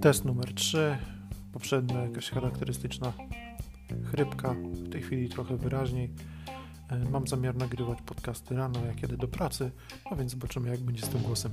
Test numer 3. Poprzednia jakaś charakterystyczna chrypka, w tej chwili trochę wyraźniej. E, mam zamiar nagrywać podcasty rano, jak jedę do pracy, a więc zobaczymy, jak będzie z tym głosem.